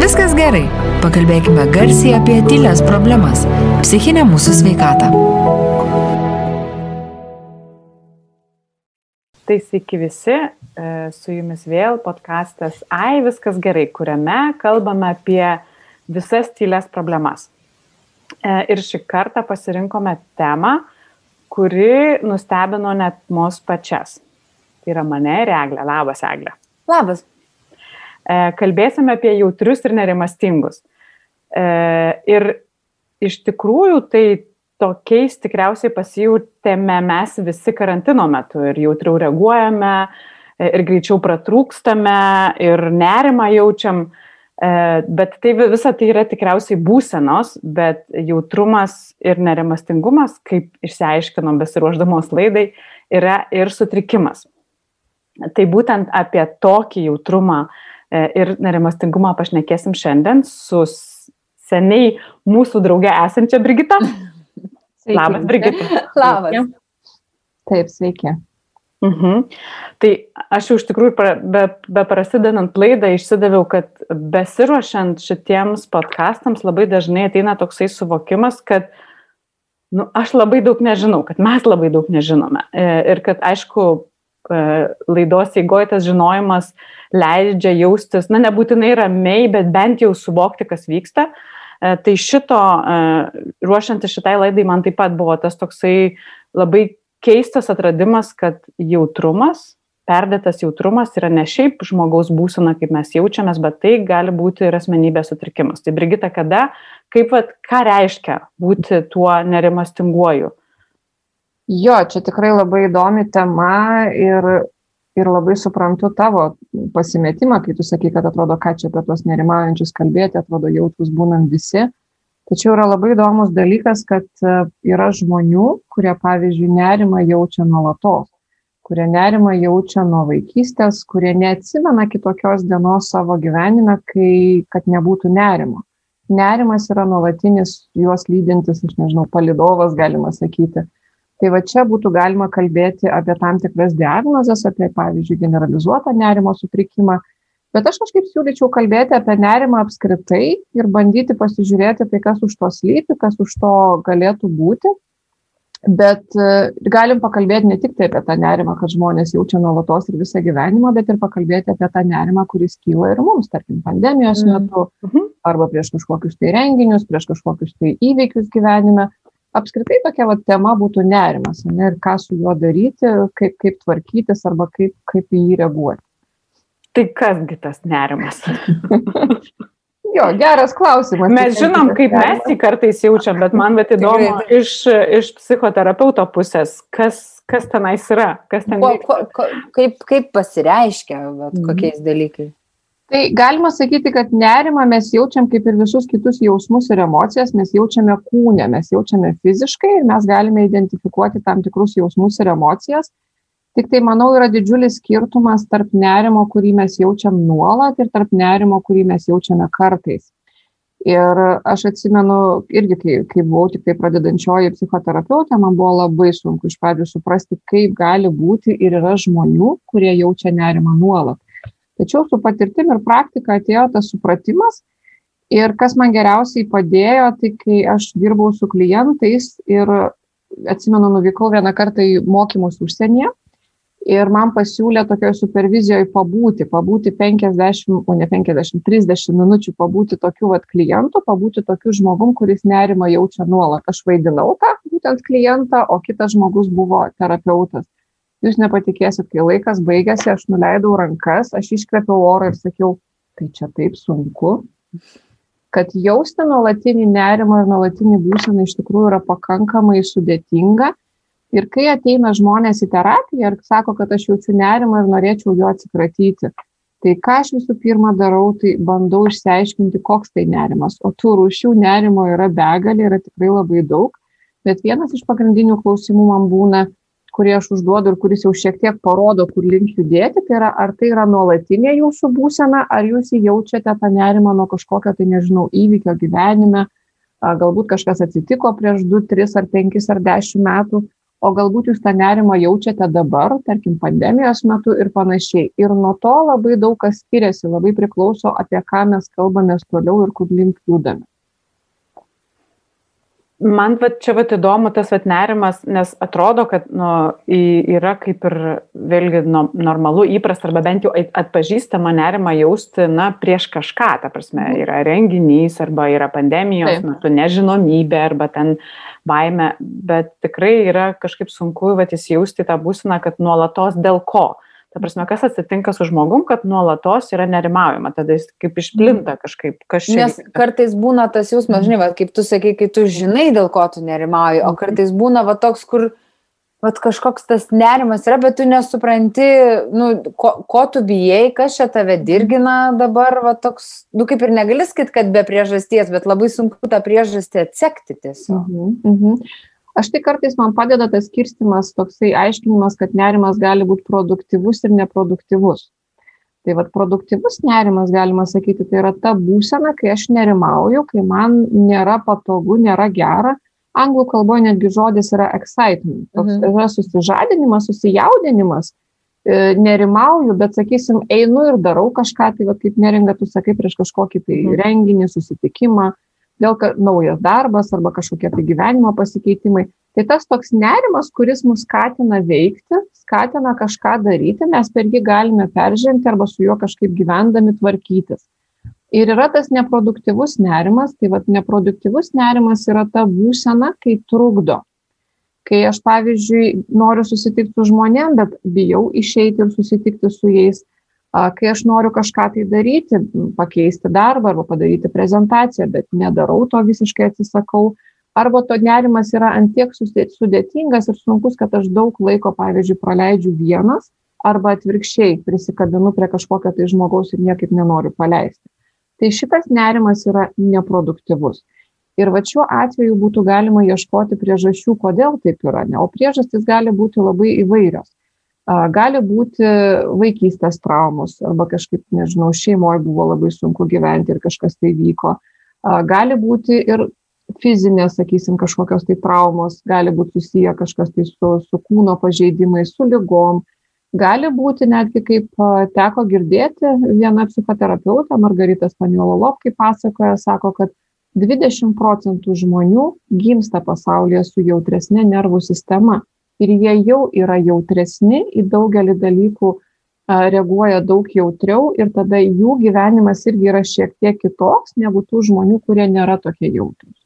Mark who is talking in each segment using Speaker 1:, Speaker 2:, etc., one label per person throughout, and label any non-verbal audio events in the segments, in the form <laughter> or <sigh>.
Speaker 1: viskas gerai. Pakalbėkime garsiai apie tylės problemas - psichinę mūsų sveikatą.
Speaker 2: Tai sveiki visi, e, su jumis vėl podkastas Ai, viskas gerai, kuriame kalbame apie visas tylės problemas. E, ir šį kartą pasirinkome temą, kuri nustebino net mus pačias. Tai yra mane ir Eglė. Labas, Eglė.
Speaker 3: Labas.
Speaker 2: E, kalbėsime apie jautrius ir nerimastingus. E, ir iš tikrųjų tai tokiais tikriausiai pasijūtėme mes visi karantino metu ir jautriau reaguojame, e, ir greičiau pratrūkstame, ir nerimą jaučiam. Bet tai visa tai yra tikriausiai būsenos, bet jautrumas ir nerimastingumas, kaip išsiaiškinom besiruoždamos laidai, yra ir sutrikimas. Tai būtent apie tokį jautrumą e, ir nerimastingumą pašnekėsim šiandien su seniai mūsų drauge esančia Brigita. <laughs> Sveiki. Labas, Brigita. <laughs>
Speaker 3: Labas. Sveiki.
Speaker 4: Taip, sveiki.
Speaker 2: Mhm. Tai aš jau iš tikrųjų, be, be prasidedant laidą, išsidaviau, kad besiruošiant šitiems podkastams labai dažnai ateina toksai suvokimas, kad nu, aš labai daug nežinau, kad mes labai daug nežinome. E, ir kad, aišku, E, laidos eigoje tas žinojimas leidžia jaustis, na, nebūtinai ramiai, bet bent jau suvokti, kas vyksta. E, tai šito, e, ruošiantis šitai laidai, man taip pat buvo tas toksai labai keistas atradimas, kad jautrumas, perdėtas jautrumas yra ne šiaip žmogaus būsena, kaip mes jaučiamės, bet tai gali būti ir asmenybės sutrikimas. Tai Brigita, kada, kaip, vat, ką reiškia būti tuo nerimastinguoju?
Speaker 4: Jo, čia tikrai labai įdomi tema ir, ir labai suprantu tavo pasimetimą, kai tu sakai, kad atrodo, ką čia apie tuos nerimaujančius kalbėti, atrodo jautrus būnam visi. Tačiau yra labai įdomus dalykas, kad e, yra žmonių, kurie, pavyzdžiui, nerimą jaučia nuolatos, kurie nerimą jaučia nuo vaikystės, kurie neatsimena kitokios dienos savo gyvenime, kai, kad nebūtų nerimo. Nerimas yra nuolatinis juos lydintis, aš nežinau, palidovas, galima sakyti tai va čia būtų galima kalbėti apie tam tikras diagnozes, apie, pavyzdžiui, generalizuotą nerimo sutrikimą. Bet aš kažkaip siūlyčiau kalbėti apie nerimą apskritai ir bandyti pasižiūrėti tai, kas už to slypi, kas už to galėtų būti. Bet e, galim pakalbėti ne tik tai apie tą nerimą, kad žmonės jaučia nuolatos ir visą gyvenimą, bet ir pakalbėti apie tą nerimą, kuris kyla ir mums, tarkim, pandemijos mm. metu, mm. arba prieš kažkokius tai renginius, prieš kažkokius tai įvykius gyvenime apskritai tokia va tema būtų nerimas, ne, ir ką su juo daryti, kaip, kaip tvarkytis arba kaip, kaip į jį reaguoti.
Speaker 2: Tai kasgi tas nerimas? <laughs>
Speaker 4: jo, geras klausimas.
Speaker 2: Mes žinom, kaip mes jį kartais jaučiam, bet man bet įdomu iš, iš psichoterapeuto pusės, kas, kas tenais yra, kas ten
Speaker 3: ko, ko, ko, kaip, kaip pasireiškia, bet, mhm. kokiais dalykais
Speaker 4: tai galima sakyti kad nerimą mes jaučiam kaip ir visus kitus jausmus ir emocijas mes jaučiame kūne mes jaučiame fiziškai ir mes galime identifikuoti tam tikrus jausmus ir emocijas. Tiktai manau yra didžiulis skirtumas tarp nerimo kurį mes jaučiam nuolat ir tarp nerimo kurį mes jaučiame kartais. Ir aš atsimenu irgi kai kai buvau tiktai pradedančioji psichoterapeutė man buvo labai sunku iš pradžių suprasti kaip gali būti ir yra žmonių kurie jaučia nerimą nuolat Tačiau su patirtim ir praktika atėjo tas supratimas. Ir kas man geriausiai padėjo, tai kai aš dirbau su klientais ir atsimenu, nuvykau vieną kartą į mokymus užsienyje. Ir man pasiūlė tokioje supervizijoje pabūti, pabūti 50, o ne 50, 30 minučių, pabūti tokiu vat klientu, pabūti tokiu žmogum, kuris nerima jaučia nuolat. Aš vaidinau tą būtent klientą, o kitas žmogus buvo terapeutas jūs nepatikėsit, kai laikas baigėsi, aš nuleidau rankas, aš iškvėpiau orą ir sakiau, tai čia taip sunku, kad jausti nuolatinį nerimą ir nuolatinį būseną iš tikrųjų yra pakankamai sudėtinga. Ir kai ateina žmonės į terapiją ir sako, kad aš jaučiu nerimą ir norėčiau jo atsikratyti, tai ką aš visų pirma darau, tai bandau išsiaiškinti, koks tai nerimas. O tų rūšių nerimo yra begalė, yra tikrai labai daug. Bet vienas iš pagrindinių klausimų man būna, kurį aš užduodu ir kuris jau šiek tiek parodo, kur link judėti, tai yra, ar tai yra nuolatinė jūsų būsena, ar jūs jaučiate tą nerimą nuo kažkokio, tai nežinau, įvykio gyvenime, galbūt kažkas atsitiko prieš 2, 3 ar 5 ar 10 metų, o galbūt jūs tą nerimą jaučiate dabar, tarkim, pandemijos metu ir panašiai. Ir nuo to labai daug kas skiriasi, labai priklauso, apie ką mes kalbame toliau ir kur link judame
Speaker 2: man vat čia vat įdomu tas vat nerimas nes atrodo kad nu yra kaip ir vėlgi no normalu įprasta arba bent jau atpažįstama nerimą jausti na prieš kažką ta prasme yra renginys arba yra pandemijos metu nežinomybė arba ten baimė bet tikrai yra kažkaip sunku vat įsijausti į tą būseną kad nuolatos dėl ko ta prasme kas atsitinka su žmogum kad nuolatos yra nerimaujama tada jis kaip išplinta kažkaip čia
Speaker 3: Nes kartais būna tas jausmas, žinai, va, kaip tu sakai, kai tu žinai, dėl ko tu nerimauji, o kartais būna va toks, kur vat kažkoks tas nerimas yra, bet tu nesupranti, nu, ko, ko tu bijai, kas čia tave dirgina dabar, va toks, nu kaip ir negali sakyti, kad be priežasties, bet labai sunku tą priežastį atsekti tiesiog.
Speaker 4: Mhm, mhm. Aš tai kartais man padeda tas skirstimas, toksai aiškinimas, kad nerimas gali būti produktyvus ir neproduktyvus. Tai vad produktyvus nerimas, galima sakyti, tai yra ta būsena, kai aš nerimauju, kai man nėra patogu, nėra gera. Anglų kalboje netgi žodis yra excitement. Toks mhm. yra susižadinimas, susijaudinimas. E, nerimauju, bet sakysim, einu ir darau kažką, tai va, kaip neringa, tu sakai prieš kažkokį tai mhm. renginį, susitikimą, vėl naujas darbas arba kažkokie tai gyvenimo pasikeitimai. Tai tas toks nerimas, kuris mus skatina veikti, skatina kažką daryti, mes per jį galime peržengti arba su juo kažkaip gyvendami tvarkytis. Ir yra tas neproduktyvus nerimas, tai vad neproduktyvus nerimas yra ta būsena, kai trukdo. Kai aš, pavyzdžiui, noriu susitikti su žmonėm, bet bijau išeiti ir susitikti su jais, kai aš noriu kažką tai daryti, pakeisti darbą arba padaryti prezentaciją, bet nedarau to visiškai atsisakau, arba to nerimas yra antiek sudėtingas ir sunkus, kad aš daug laiko, pavyzdžiui, praleidžiu vienas, arba atvirkščiai prisikabinu prie kažkokio tai žmogaus ir niekaip nenoriu paleisti. Tai šitas nerimas yra neproduktyvus. Ir va šiuo atveju būtų galima ieškoti priežasčių, kodėl taip yra. Ne? O priežastys gali būti labai įvairios gali būti vaikystės traumos arba kažkaip, nežinau, šeimoje buvo labai sunku gyventi ir kažkas tai vyko. Gali būti ir fizinės, sakysim, kažkokios tai traumos, gali būti susiję kažkas tai su, su kūno pažeidimais, su lygom. Gali būti netgi, kaip teko girdėti, viena psichoterapeutė, Margarita Spaniololop, kaip pasakoja, sako, kad 20 procentų žmonių gimsta pasaulyje su jautresnė nervų sistema ir jie jau yra jautresni į daugelį dalykų reaguoja daug jautriau ir tada jų gyvenimas irgi yra šiek tiek kitoks negu tų žmonių, kurie nėra tokie jautrus.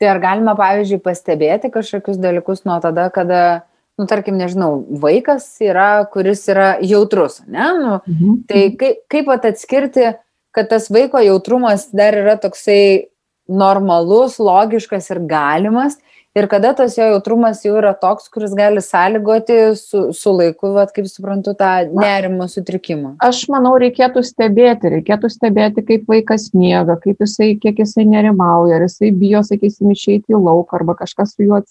Speaker 3: Tai ar galima, pavyzdžiui, pastebėti kažkokius dalykus nuo tada, kada, nu, tarkim, nežinau, vaikas yra, kuris yra jautrus, ne? Nu, mhm. Tai kaip, kaip pat atskirti, kad tas vaiko jautrumas dar yra toksai normalus, logiškas ir galimas ir kada tas jo jautrumas jau yra toks, kuris gali sąlygoti su, su laiku, vat, kaip suprantu, tą nerimo sutrikimą?
Speaker 4: Aš manau, reikėtų stebėti, reikėtų stebėti, kaip vaikas miega, kaip jisai, kiek jisai nerimauja, ar jisai bijo, sakysim, išeiti į lauką arba kažkas su juo.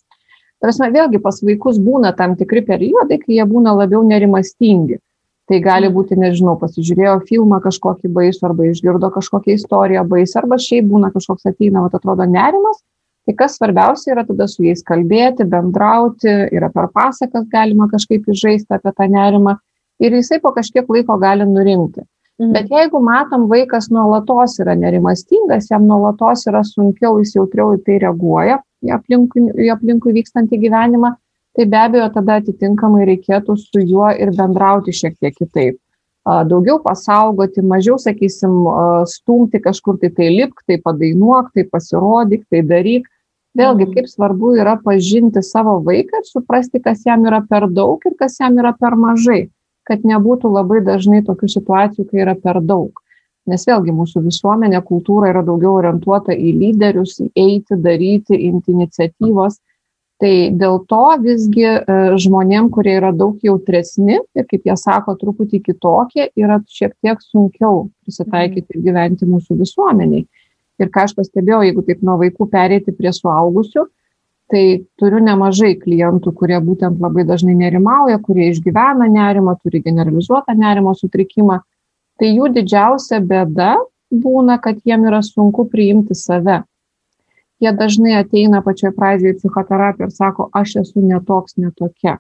Speaker 4: Tarsi, vėlgi pas vaikus būna tam tikri periodai, kai jie būna labiau nerimastingi. Tai gali mm. būti, nežinau, pasižiūrėjo filmą kažkokį baisų arba išgirdo kažkokią istoriją baisą arba šiaip būna kažkoks ateina, vat atrodo nerimas tai kas svarbiausia yra tada su jais kalbėti bendrauti yra per pasakas galima kažkaip išžaisti apie tą nerimą ir jisai po kažkiek laiko gali nurimti. Mhm. bet jeigu matom vaikas nuolatos yra nerimastingas jam nuolatos yra sunkiau jis jautriau į tai reaguoja į aplinkui, į aplinkui vykstantį gyvenimą tai be abejo tada atitinkamai reikėtų su juo ir bendrauti šiek tiek kitaip. Daugiau pasaugoti, mažiau, sakysim, stumti kažkur tai tai lipk, tai padainuok, tai pasirodyk, tai daryk, Vėlgi, kaip svarbu yra pažinti savo vaiką ir suprasti, kas jam yra per daug ir kas jam yra per mažai, kad nebūtų labai dažnai tokių situacijų, kai yra per daug. Nes vėlgi mūsų visuomenė, kultūra yra daugiau orientuota į lyderius, į eiti, daryti, imti iniciatyvos. Tai dėl to visgi e, žmonėm, kurie yra daug jautresni ir, kaip jie sako, truputį kitokie, yra šiek tiek sunkiau prisitaikyti ir gyventi mūsų visuomeniai. Ir ką aš pastebėjau, jeigu taip nuo vaikų perėti prie suaugusių, tai turiu nemažai klientų, kurie būtent labai dažnai nerimauja, kurie išgyvena nerimą, turi generalizuotą nerimo sutrikimą. Tai jų didžiausia bėda būna, kad jiem yra sunku priimti save. jie dažnai ateina pačioj pradžioje į psichoterapiją ir sako, aš esu netoks, netokia.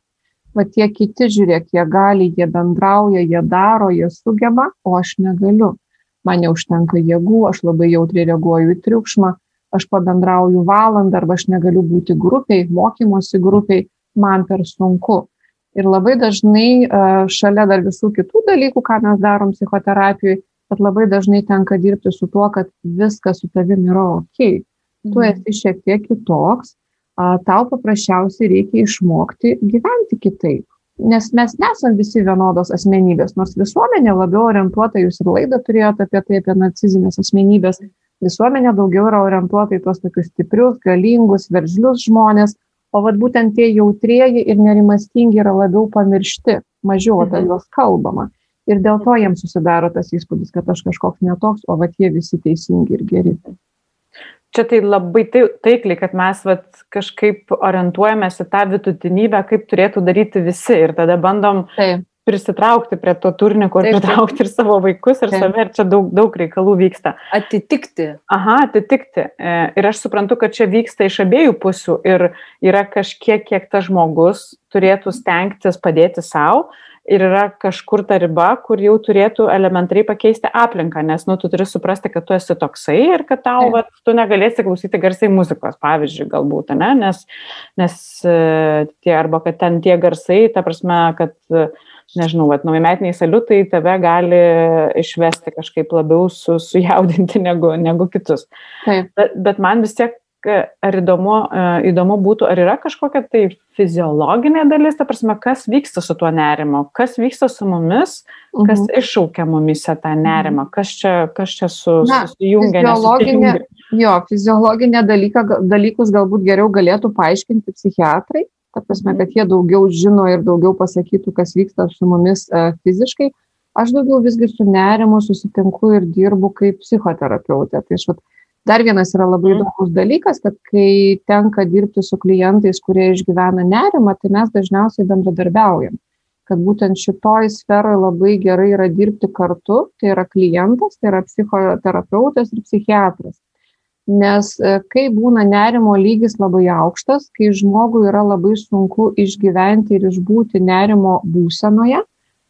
Speaker 4: Va tie kiti, žiūrėk, jie gali, jie bendrauja, jie daro, jie sugeba, o aš negaliu. Man neužtenka jėgų, aš labai jautriai reaguoju į triukšmą, aš pabendrauju valandą arba aš negaliu būti grupiai, mokymosi grupiai, man per sunku. Ir labai dažnai šalia dar visų kitų dalykų, ką mes darom psichoterapijoje, bet labai dažnai tenka dirbti su tuo, kad viskas su tavimi yra ok tu mhm. esi šiek tiek kitoks, tau paprasčiausiai reikia išmokti gyventi kitaip. Nes mes nesam visi vienodos asmenybės, nors visuomenė labiau orientuota, jūs ir laidą turėjote apie tai, apie narcizinės asmenybės, visuomenė daugiau yra orientuota į tuos tokius stiprius, galingus, veržlius žmonės, o vad būtent tie jautrieji ir nerimastingi yra labiau pamiršti, mažiau apie mhm. juos kalbama. Ir dėl to jiems susidaro tas įspūdis, kad aš kažkoks netoks, o vad jie visi teisingi ir geri
Speaker 2: čia tai labai tai, taikliai, kad mes vat, kažkaip orientuojamės į tą vidutinybę, kaip turėtų daryti visi ir tada bandom prisitraukti prie to turinio, kur taip, pritraukti ir savo vaikus, ir save, ir čia daug, daug reikalų vyksta.
Speaker 3: Atitikti.
Speaker 2: Aha, atitikti. E, ir aš suprantu, kad čia vyksta iš abiejų pusių ir yra kažkiek, kiek tas žmogus turėtų stengtis padėti savo ir yra kažkur ta riba, kur jau turėtų elementariai pakeisti aplinką, nes, nu, tu turi suprasti, kad tu esi toksai ir kad tau, va, tu negalėsi klausyti garsiai muzikos, pavyzdžiui, galbūt, ne, nes, nes e, tie, arba kad ten tie garsai, ta prasme, kad, nežinau, va, naujametiniai saliutai tave gali išvesti kažkaip labiau su, sujaudinti negu, negu kitus. Taip. Bet, bet man vis tiek ar įdomu, e, įdomu būtų, ar yra kažkokia tai fiziologinė dalis, ta prasme, kas vyksta su tuo nerimo, kas vyksta su mumis, kas mhm. iššaukia mumise tą nerimą, kas čia, kas čia su, Na, susijungia.
Speaker 4: Fiziologinė, jo, fiziologinė dalyka, dalykus galbūt geriau galėtų paaiškinti psichiatrai, ta prasme, mhm. kad jie daugiau žino ir daugiau pasakytų, kas vyksta su mumis uh, fiziškai. Aš daugiau visgi su nerimu susitinku ir dirbu kaip psichoterapeutė. Tai aš vat, dar vienas yra labai mhm. įdomus dalykas, kad kai tenka dirbti su klientais, kurie išgyvena nerimą, tai mes dažniausiai bendradarbiaujam. Kad būtent šitoj sferoje labai gerai yra dirbti kartu, tai yra klientas, tai yra psichoterapeutas ir psichiatras. Nes e, kai būna nerimo lygis labai aukštas, kai žmogui yra labai sunku išgyventi ir išbūti nerimo būsenoje,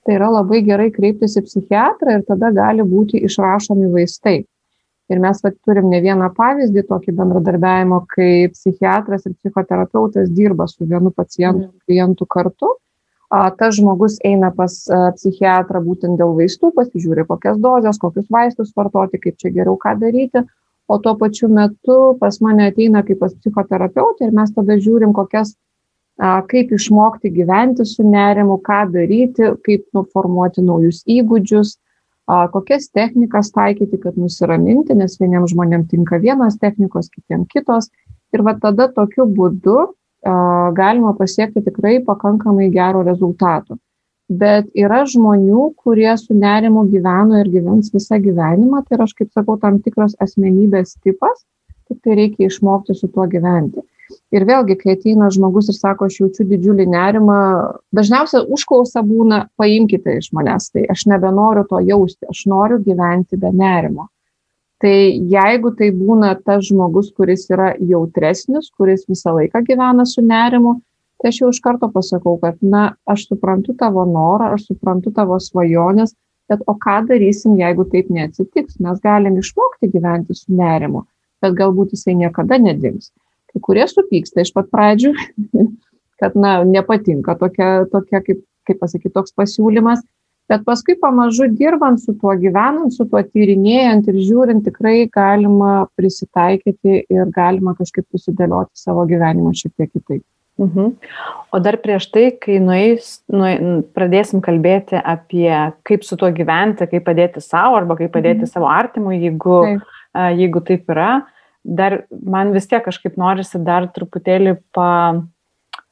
Speaker 4: tai yra labai gerai kreiptis į psichiatrą ir tada gali būti išrašomi vaistai. Ir mes vat, turim ne vieną pavyzdį tokį bendradarbiavimo, kai psichiatras ir psichoterapeutas dirba su vienu pacientu, mhm. klientu kartu. A, tas žmogus eina pas psichiatrą būtent dėl vaistų, pasižiūri, kokias dozes, kokius vaistus vartoti, kaip čia geriau ką daryti. O tuo pačiu metu pas mane ateina kaip pas psichoterapeutą ir mes tada žiūrim, kokias, a, kaip išmokti gyventi su nerimu, ką daryti, kaip nuformuoti naujus įgūdžius, kokias technikas taikyti, kad nusiraminti, nes vieniems žmonėms tinka vienos technikos, kitiems kitos. Ir va tada tokiu būdu galima pasiekti tikrai pakankamai gero rezultato. Bet yra žmonių, kurie su nerimu gyveno ir gyvens visą gyvenimą, tai yra, aš kaip sakau, tam tikras asmenybės tipas, tik tai reikia išmokti su tuo gyventi. Ir vėlgi, kai ateina žmogus ir sako, aš jaučiu didžiulį nerimą, dažniausia užklausa būna, paimkite iš manęs, tai aš nebenoriu to jausti, aš noriu gyventi be nerimo. Tai jeigu tai būna tas žmogus, kuris yra jautresnis, kuris visą laiką gyvena su nerimu, tai aš jau iš karto pasakau, kad, na, aš suprantu tavo norą, aš suprantu tavo svajonės, bet o ką darysim, jeigu taip neatsitiks? Mes galim išmokti gyventi su nerimu, bet galbūt jisai niekada nedings kai kurie supyksta iš pat pradžių, <laughs> kad, na, nepatinka tokia, tokia kaip, kaip pasakyti, toks pasiūlymas, bet paskui pamažu dirbant su tuo, gyvenant su tuo, tyrinėjant ir žiūrint, tikrai galima prisitaikyti ir galima kažkaip susidėlioti savo gyvenimą šiek tiek kitaip.
Speaker 2: Mhm. O dar prieš tai, kai nueis, nu, pradėsim kalbėti apie kaip su tuo gyventi, kaip padėti savo arba kaip padėti mhm. savo artimui, jeigu taip. jeigu taip yra, dar man vis tiek kažkaip norisi dar truputėlį pa,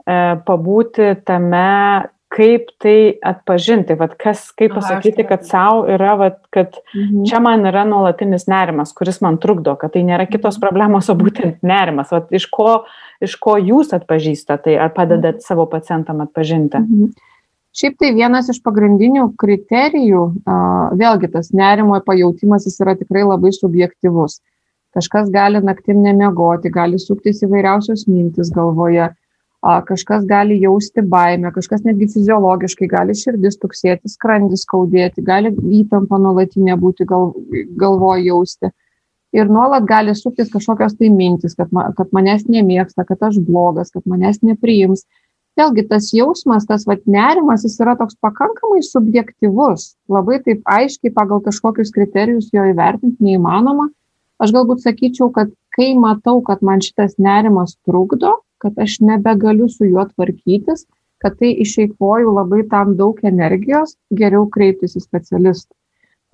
Speaker 2: e, pabūti tame, kaip tai atpažinti, vat, kas, kaip pasakyti, kad savo yra, vat, kad mhm. čia man yra nuolatinis nerimas, kuris man trukdo, kad tai nėra kitos mhm. problemos, o būtent nerimas. Vat, iš, ko, iš ko jūs atpažįstate tai, ar padedat mhm. savo pacientam atpažinti?
Speaker 4: Mhm. Šiaip tai vienas iš pagrindinių kriterijų, vėlgi tas nerimo pajautimas jis yra tikrai labai subjektivus kažkas gali naktim nemiegoti, gali suktis įvairiausios mintis galvoje, kažkas gali jausti baimę, kažkas netgi fiziologiškai gali širdis tuksėti, skrandis skaudėti, gali įtampa nuolatinė būti gal, galvoje jausti. Ir nuolat gali suktis kažkokios tai mintis, kad, ma, kad manęs nemėgsta, kad aš blogas, kad manęs nepriims. Vėlgi tas jausmas, tas vat, nerimas, jis yra toks pakankamai subjektivus, labai taip aiškiai pagal kažkokius kriterijus jo įvertinti neįmanoma. Aš galbūt sakyčiau, kad kai matau, kad man šitas nerimas trukdo, kad aš nebegaliu su juo tvarkytis, kad tai išeikvoju labai tam daug energijos, geriau kreiptis į specialistą.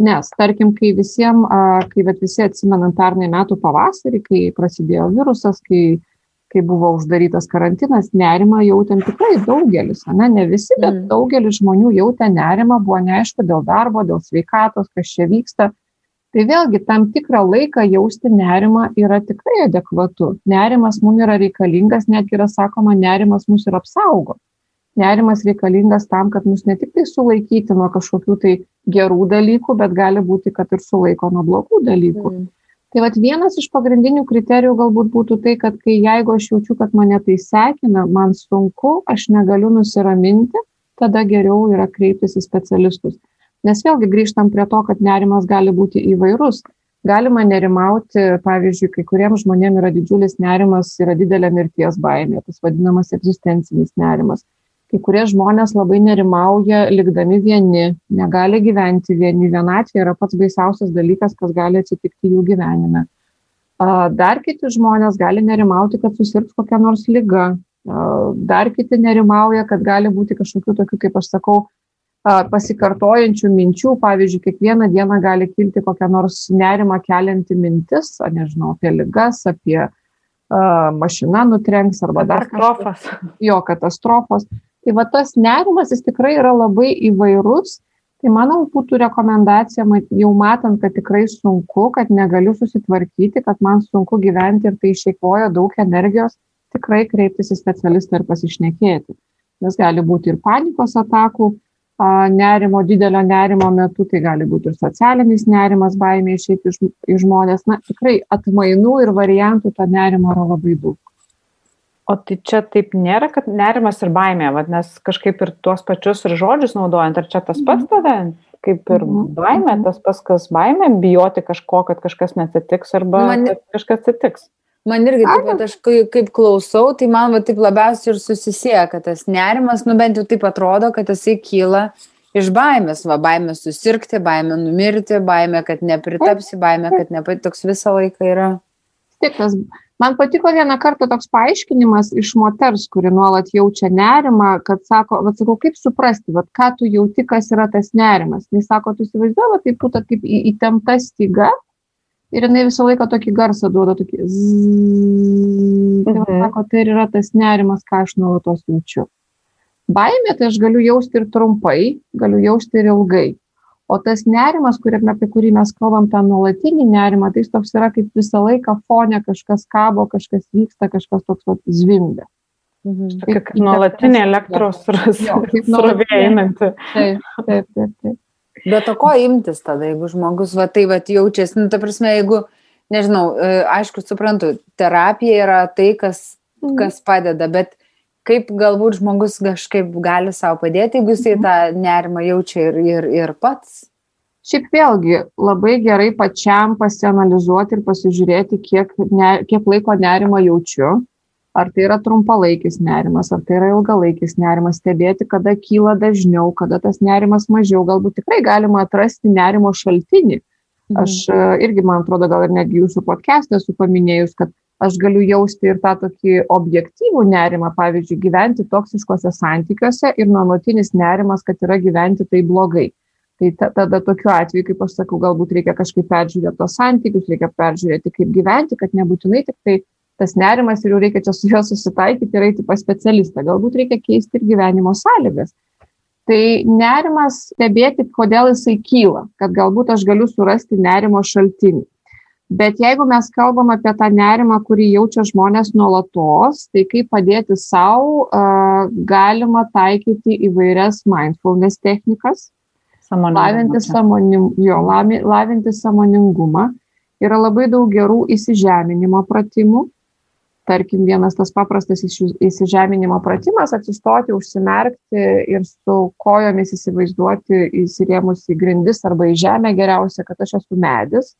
Speaker 4: Nes, tarkim, kai visiems, kai visi atsimenam pernai metų pavasarį, kai prasidėjo virusas, kai, kai buvo uždarytas karantinas, nerimą jautėm tikrai daugelis, ne, ne visi, bet mm. daugelis žmonių jautė nerimą, buvo neaišku dėl darbo, dėl sveikatos, kas čia vyksta tai vėlgi tam tikrą laiką jausti nerimą yra tikrai adekvatu. Nerimas mums yra reikalingas, netgi yra sakoma, nerimas mus ir apsaugo. Nerimas reikalingas tam, kad mus ne tik tai sulaikyti nuo kažkokių tai gerų dalykų, bet gali būti, kad ir sulaiko nuo blogų dalykų. Mm. Tai vad vienas iš pagrindinių kriterijų galbūt būtų tai, kad kai jeigu aš jaučiu, kad mane tai sekina, man sunku, aš negaliu nusiraminti, tada geriau yra kreiptis į specialistus. Nes vėlgi grįžtam prie to, kad nerimas gali būti įvairus. Galima nerimauti, pavyzdžiui, kai kuriems žmonėms yra didžiulis nerimas, yra didelė mirties baimė, tas vadinamas egzistencinis nerimas. Kai kurie žmonės labai nerimauja, likdami vieni, negali gyventi vieni. Vienatvė yra pats baisiausias dalykas, kas gali atsitikti jų gyvenime. Dar kiti žmonės gali nerimauti, kad susirgs kokia nors lyga. Dar kiti nerimauja, kad gali būti kažkokių tokių, kaip aš sakau, pasikartojančių minčių, pavyzdžiui, kiekvieną dieną gali kilti kokią nors nerimą kelianti mintis, ar nežinau, apie ligas, apie uh, mašiną nutrenks arba dar
Speaker 2: katastrofas.
Speaker 4: Jo, katastrofos. Tai va tas nerimas jis tikrai yra labai įvairus. Tai mano būtų rekomendacija, jau matant, kad tikrai sunku, kad negaliu susitvarkyti, kad man sunku gyventi ir tai išeikvoja daug energijos, tikrai kreiptis į specialistą ir pasišnekėti. Nes gali būti ir panikos atakų, nerimo, didelio nerimo metu, tai gali būti ir socialinis nerimas, baimė išeiti iš, iš žmonės. Na, tikrai atmainų ir variantų to nerimo yra labai daug.
Speaker 2: O tai čia taip nėra, kad nerimas ir baimė, vad, nes kažkaip ir tuos pačius ir žodžius naudojant, ar čia tas pats mhm. tada, kaip ir mhm. baimė, tas pats kas baimė, bijoti kažko, kad kažkas neatsitiks arba Man... kažkas atsitiks.
Speaker 3: Man irgi taip pat, aš kaip, klausau, tai man va, taip labiausiai ir susisieja, kad tas nerimas, nu bent jau taip atrodo, kad jisai kyla iš baimės, va baimė susirgti, baimė numirti, baimė, kad nepritapsi, baimė, kad nepatoks visą laiką yra.
Speaker 4: Tikras. Man patiko vieną kartą toks paaiškinimas iš moters, kuri nuolat jaučia nerimą, kad sako, va sakau, kaip suprasti, va ką tu jauti, kas yra tas nerimas. Jis sako, tu įsivaizduoji, taip būtų kaip įtempta styga, ir jinai visą laiką tokį garsą duoda, tokį zzz. Tai mhm. sako, tai yra tas nerimas, ką aš nuolatos jaučiu. Baimė tai aš galiu jausti ir trumpai, galiu jausti ir ilgai. O tas nerimas, kuriame, apie kurį mes kalbam, tą nuolatinį nerimą, tai jis toks yra kaip visą laiką fone kažkas kabo, kažkas vyksta, kažkas toks vat, zvimbia.
Speaker 2: Mhm. Tokia kaip nuolatinė elektros srovė einanti.
Speaker 4: Taip, taip, taip. taip.
Speaker 3: Bet o ko imtis tada, jeigu žmogus va tai va jaučiasi, nu, ta prasme, jeigu, nežinau, e, aišku, suprantu, terapija yra tai, kas, mhm. kas padeda, bet kaip galbūt žmogus kažkaip gali savo padėti, jeigu jisai mhm. tą nerimą jaučia ir, ir, ir pats.
Speaker 4: Šiaip vėlgi labai gerai pačiam pasianalizuoti ir pasižiūrėti, kiek, ne, kiek laiko nerimą jaučiu, ar tai yra trumpalaikis nerimas, ar tai yra ilgalaikis nerimas, stebėti, kada kyla dažniau, kada tas nerimas mažiau, galbūt tikrai galima atrasti nerimo šaltinį. Mhm. Aš e, irgi, man atrodo, gal ir netgi jūsų podcast'e esu paminėjus, kad aš galiu jausti ir tą tokį objektyvų nerimą, pavyzdžiui, gyventi toksiškose santykiuose ir nuolatinis nerimas, kad yra gyventi tai blogai. Tai tada tokiu atveju, kaip aš sakau, galbūt reikia kažkaip peržiūrėti tos santykius, reikia peržiūrėti, kaip gyventi, kad nebūtinai tik tai tas nerimas ir jau reikia čia su juo susitaikyti ir eiti pas specialistą. Galbūt reikia keisti ir gyvenimo sąlygas. Tai nerimas stebėti, kodėl jisai kyla, kad galbūt aš galiu surasti nerimo šaltinį. Bet jeigu mes kalbam apie tą nerimą, kurį jaučia žmonės nuolatos, tai kaip padėti savo, uh, galima taikyti įvairias mindfulness technikas, lavinti, samonim, jo, lavinti samoningumą yra labai daug gerų įsižeminimo pratimų. Tarkim, vienas tas paprastas įsižeminimo pratimas - atsistoti, užsimerkti ir su kojomis įsivaizduoti įsirėmus į grindis arba į žemę geriausia, kad aš esu medis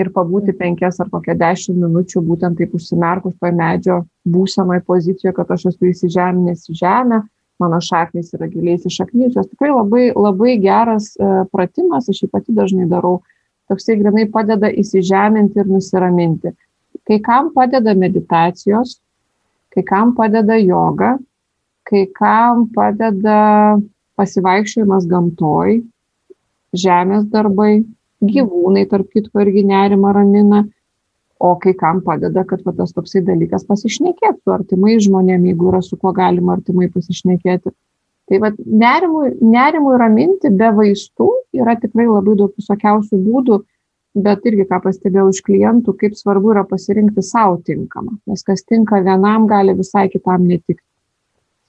Speaker 4: ir pabūti penkias ar kokią dešimt minučių būtent taip užsimerkus toj medžio būsamai pozicijoje, kad aš esu įsižeminęs į žemę, mano šaknys yra giliai įsišaknyčios. Tikrai labai, labai geras uh, pratimas, aš jį pati dažnai darau, toksai grinai padeda įsižeminti ir nusiraminti. Kai kam padeda meditacijos, kai kam padeda joga, kai kam padeda pasivaikščiojimas gamtoj, žemės darbai, gyvūnai, tarp kitko, irgi nerima ramina, o kai kam padeda, kad va, tas toksai dalykas pasišnekėti su artimai žmonėmis, jeigu yra su kuo galima artimai pasišnekėti. Tai va, nerimui, nerimui raminti be vaistų yra tikrai labai daug visokiausių būdų, bet irgi ką pastebėjau iš klientų, kaip svarbu yra pasirinkti savo tinkamą, nes kas tinka vienam gali visai kitam netikti.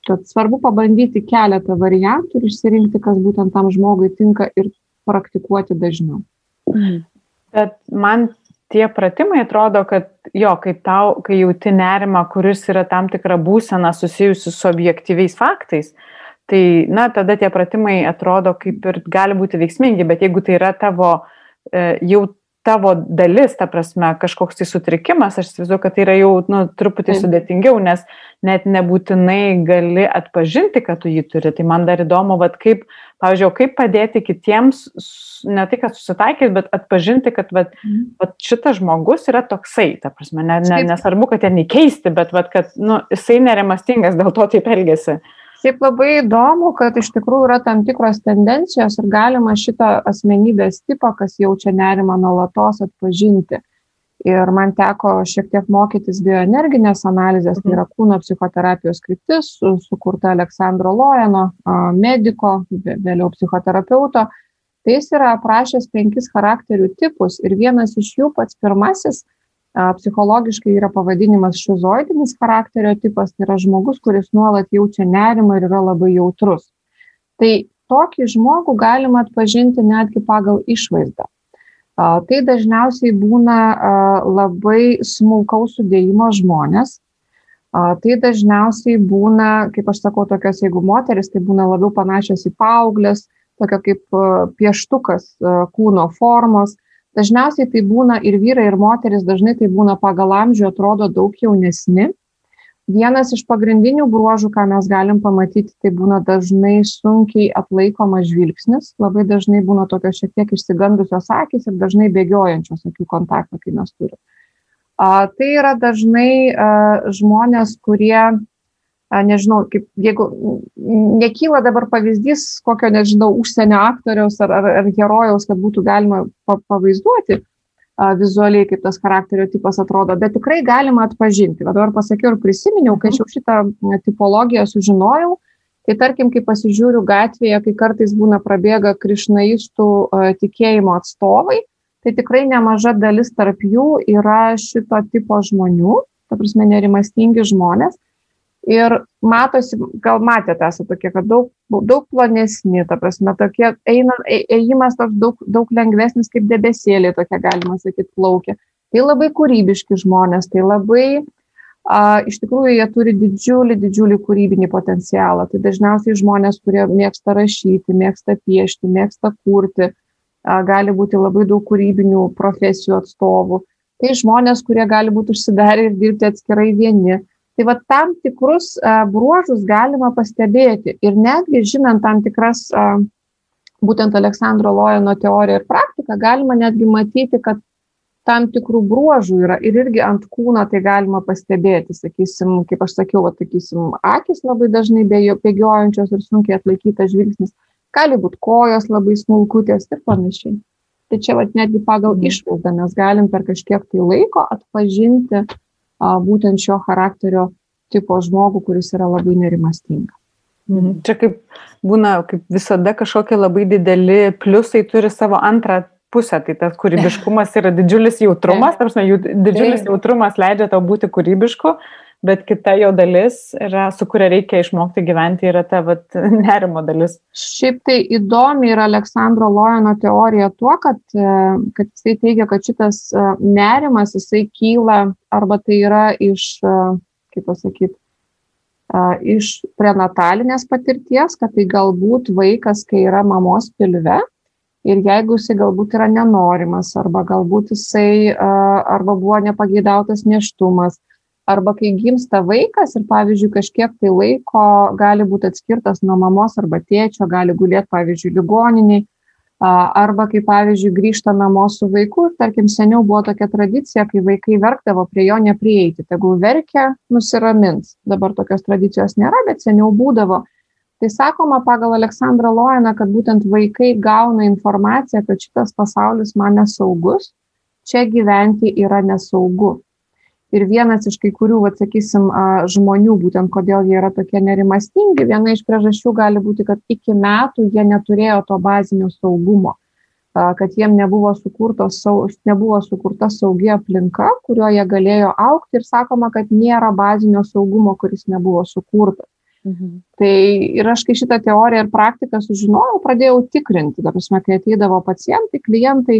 Speaker 4: Tad svarbu pabandyti keletą variantų ir išsirinkti, kas būtent tam žmogui tinka ir praktikuoti dažniau.
Speaker 2: Bet man tie pratimai atrodo, kad jo, kai, tau, kai jauti nerimą, kuris yra tam tikra būsena susijusi su objektyviais faktais, tai, na, tada tie pratimai atrodo kaip ir gali būti veiksmingi, bet jeigu tai yra tavo jau tavo dalis, ta prasme, kažkoks tai sutrikimas, aš įsivaizduoju, kad tai yra jau nu, truputį sudėtingiau, nes net nebūtinai gali atpažinti, kad tu jį turi. Tai man dar įdomu, vad kaip, pavyzdžiui, kaip padėti kitiems, ne tai, kad susitaikyti, bet atpažinti, kad vat, mhm. vat šitas žmogus yra toksai, ta prasme, ne, ne, nesvarbu, kad ten įkeisti, bet vat, kad nu, jisai nerimastingas, dėl to taip elgesi.
Speaker 4: Šiaip labai įdomu, kad iš tikrųjų yra tam tikros tendencijos ir galima šitą asmenybės tipą, kas jaučia nerimą nuolatos atpažinti. Ir man teko šiek tiek mokytis bioenerginės analizės, tai yra kūno psichoterapijos kryptis, sukurta Aleksandro Lojeno, mediko, vėliau psichoterapeuto. Tai jis yra aprašęs penkis charakterių tipus ir vienas iš jų pats pirmasis psichologiškai yra pavadinimas šizoidinis charakterio tipas, tai yra žmogus, kuris nuolat jaučia nerimą ir yra labai jautrus. Tai tokį žmogų galima atpažinti netgi pagal išvaizdą. Tai dažniausiai būna labai smulkaus sudėjimo žmonės. Tai dažniausiai būna, kaip aš sakau, tokios, jeigu moteris, tai būna labiau panašios į paauglės, tokia kaip pieštukas kūno formos, dažniausiai tai būna ir vyrai, ir moteris, dažnai tai būna pagal amžių, atrodo daug jaunesni. Vienas iš pagrindinių bruožų, ką mes galim pamatyti, tai būna dažnai sunkiai atlaikomas žvilgsnis, labai dažnai būna tokios šiek tiek išsigandusios akis ir dažnai bėgiojančios akių kontaktą, kai mes turime. Tai yra dažnai a, žmonės, kurie nežinau, kaip, jeigu nekyla dabar pavyzdys kokio, nežinau, užsienio aktoriaus ar, ar, ar herojaus, kad būtų galima pavaizduoti a, vizualiai, kaip tas charakterio tipas atrodo, bet tikrai galima atpažinti. Va dabar pasakiau ir prisiminiau, kai jau šitą tipologiją sužinojau, tai tarkim, kai pasižiūriu gatvėje, kai kartais būna prabėga krišnaistų tikėjimo atstovai, tai tikrai nemaža dalis tarp jų yra šito tipo žmonių, ta prasme nerimastingi žmonės ir matosi, gal matėte, esate tokie, kad daug, daug plonesni, ta prasme, tokie eina, ėjimas toks daug, daug lengvesnis kaip debesėlė, tokia galima sakyti, plaukia. Tai labai kūrybiški žmonės, tai labai, a, iš tikrųjų, jie turi didžiulį, didžiulį kūrybinį potencialą. Tai dažniausiai žmonės, kurie mėgsta rašyti, mėgsta piešti, mėgsta kurti, a, gali būti labai daug kūrybinių profesijų atstovų. Tai žmonės, kurie gali būti užsidarę ir dirbti atskirai vieni Tai va tam tikrus bruožus galima pastebėti ir netgi žinant tam tikras būtent Aleksandro Lojano teoriją ir praktiką, galima netgi matyti, kad tam tikrų bruožų yra ir irgi ant kūno tai galima pastebėti, sakysim, kaip aš sakiau, va, sakysim, akis labai dažnai bėgiojančios ir sunkiai atlaikytas žvilgsnis, gali būti kojos labai smulkutės ir panašiai. Tai čia vat, netgi pagal mhm. išvaizdą mes galim per kažkiek tai laiko atpažinti būtent šio charakterio tipo žmogų, kuris yra labai nerimastingas.
Speaker 2: Mhm. Čia kaip būna, kaip visada kažkokie labai dideli pliusai turi savo antrą pusę, tai tas kūrybiškumas yra didžiulis jautrumas, <laughs> tarsi didžiulis jautrumas leidžia tau būti kūrybišku, bet kita jo dalis, yra, su kuria reikia išmokti gyventi, yra ta vat, <laughs> nerimo dalis.
Speaker 4: Šiaip tai įdomi yra Aleksandro Lojano teorija tuo, kad, e, kad jisai teigia, kad šitas e, nerimas jisai kyla arba tai yra iš, e, kaip pasakyti, iš prenatalinės patirties, kad tai galbūt vaikas, kai yra mamos pilve, ir jeigu jisai galbūt yra nenorimas, arba galbūt jisai arba buvo nepageidautas neštumas, arba kai gimsta vaikas ir, pavyzdžiui, kažkiek tai laiko gali būti atskirtas nuo mamos arba tėčio, gali gulėti, pavyzdžiui, ligoniniai, arba kai, pavyzdžiui, grįžta namo su vaiku, tarkim, seniau buvo tokia tradicija, kai vaikai verkdavo prie jo neprieiti, tegul verkia, nusiramins. Dabar tokios tradicijos nėra, bet seniau būdavo. Tai sakoma pagal aleksandrą lojeną kad būtent vaikai gauna informaciją kad šitas pasaulis man nesaugus čia gyventi yra nesaugu ir vienas iš kai kurių vat sakysim žmonių būtent kodėl jie yra tokie nerimastingi viena iš priežasčių gali būti kad iki metų jie neturėjo to bazinio saugumo kad jiem nebuvo sau nebuvo sukurta saugi aplinka kurioj jie galėjo augti ir sakoma kad nėra bazinio saugumo kuris nebuvo sukurtas Mhm. Tai ir aš, kai šitą teoriją ir praktiką sužinojau, pradėjau tikrinti, ta prasme, kai ateidavo pacientai, klientai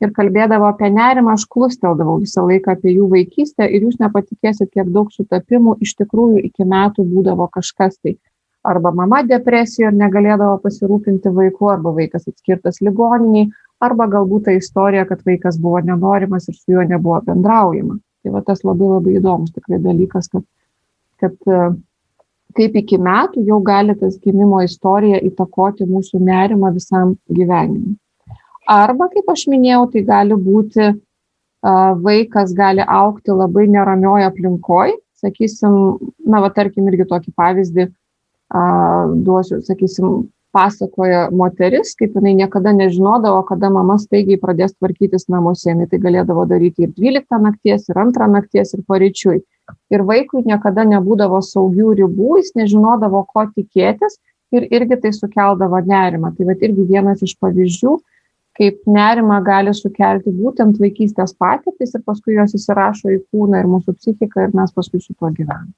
Speaker 4: ir kalbėdavo apie nerimą, aš klusteldavau visą laiką apie jų vaikystę ir jūs nepatikėsit, kiek daug sutapimų iš tikrųjų iki metų būdavo kažkas tai. Arba mama depresija ir negalėdavo pasirūpinti vaiku, arba vaikas atskirtas ligoniniai, arba galbūt ta istorija, kad vaikas buvo nenorimas ir su juo nebuvo bendraujama. Tai va tas labai labai įdomus tikrai dalykas, kad, kad kaip iki metų jau gali tas gimimo istorija įtakoti mūsų nerimą visam gyvenimui. Arba, kaip aš minėjau, tai gali būti vaikas gali aukti labai neramioje aplinkoje, sakysim, na, va, tarkim, irgi tokį pavyzdį duosiu, sakysim, pasakoja moteris, kaip jinai niekada nežinodavo, kada mama staigiai pradės tvarkytis namuose, jinai tai galėdavo daryti ir 12 nakties, ir 2 nakties, ir paryčiui. Ir vaikui niekada nebūdavo saugių ribų, jis nežinodavo, ko tikėtis ir irgi tai sukeldavo nerimą. Tai va irgi vienas iš pavyzdžių, kaip nerima gali sukelti būtent vaikystės patirtis ir paskui jos įsirašo į kūną ir mūsų psichiką ir mes paskui su tuo gyvename.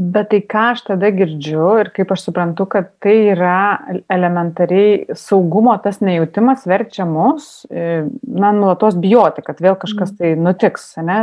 Speaker 2: Bet tai ką aš tada girdžiu ir kaip aš suprantu, kad tai yra elementariai saugumo tas nejautimas verčia mus, e, na, nuolatos bijoti, kad vėl kažkas tai nutiks, ne?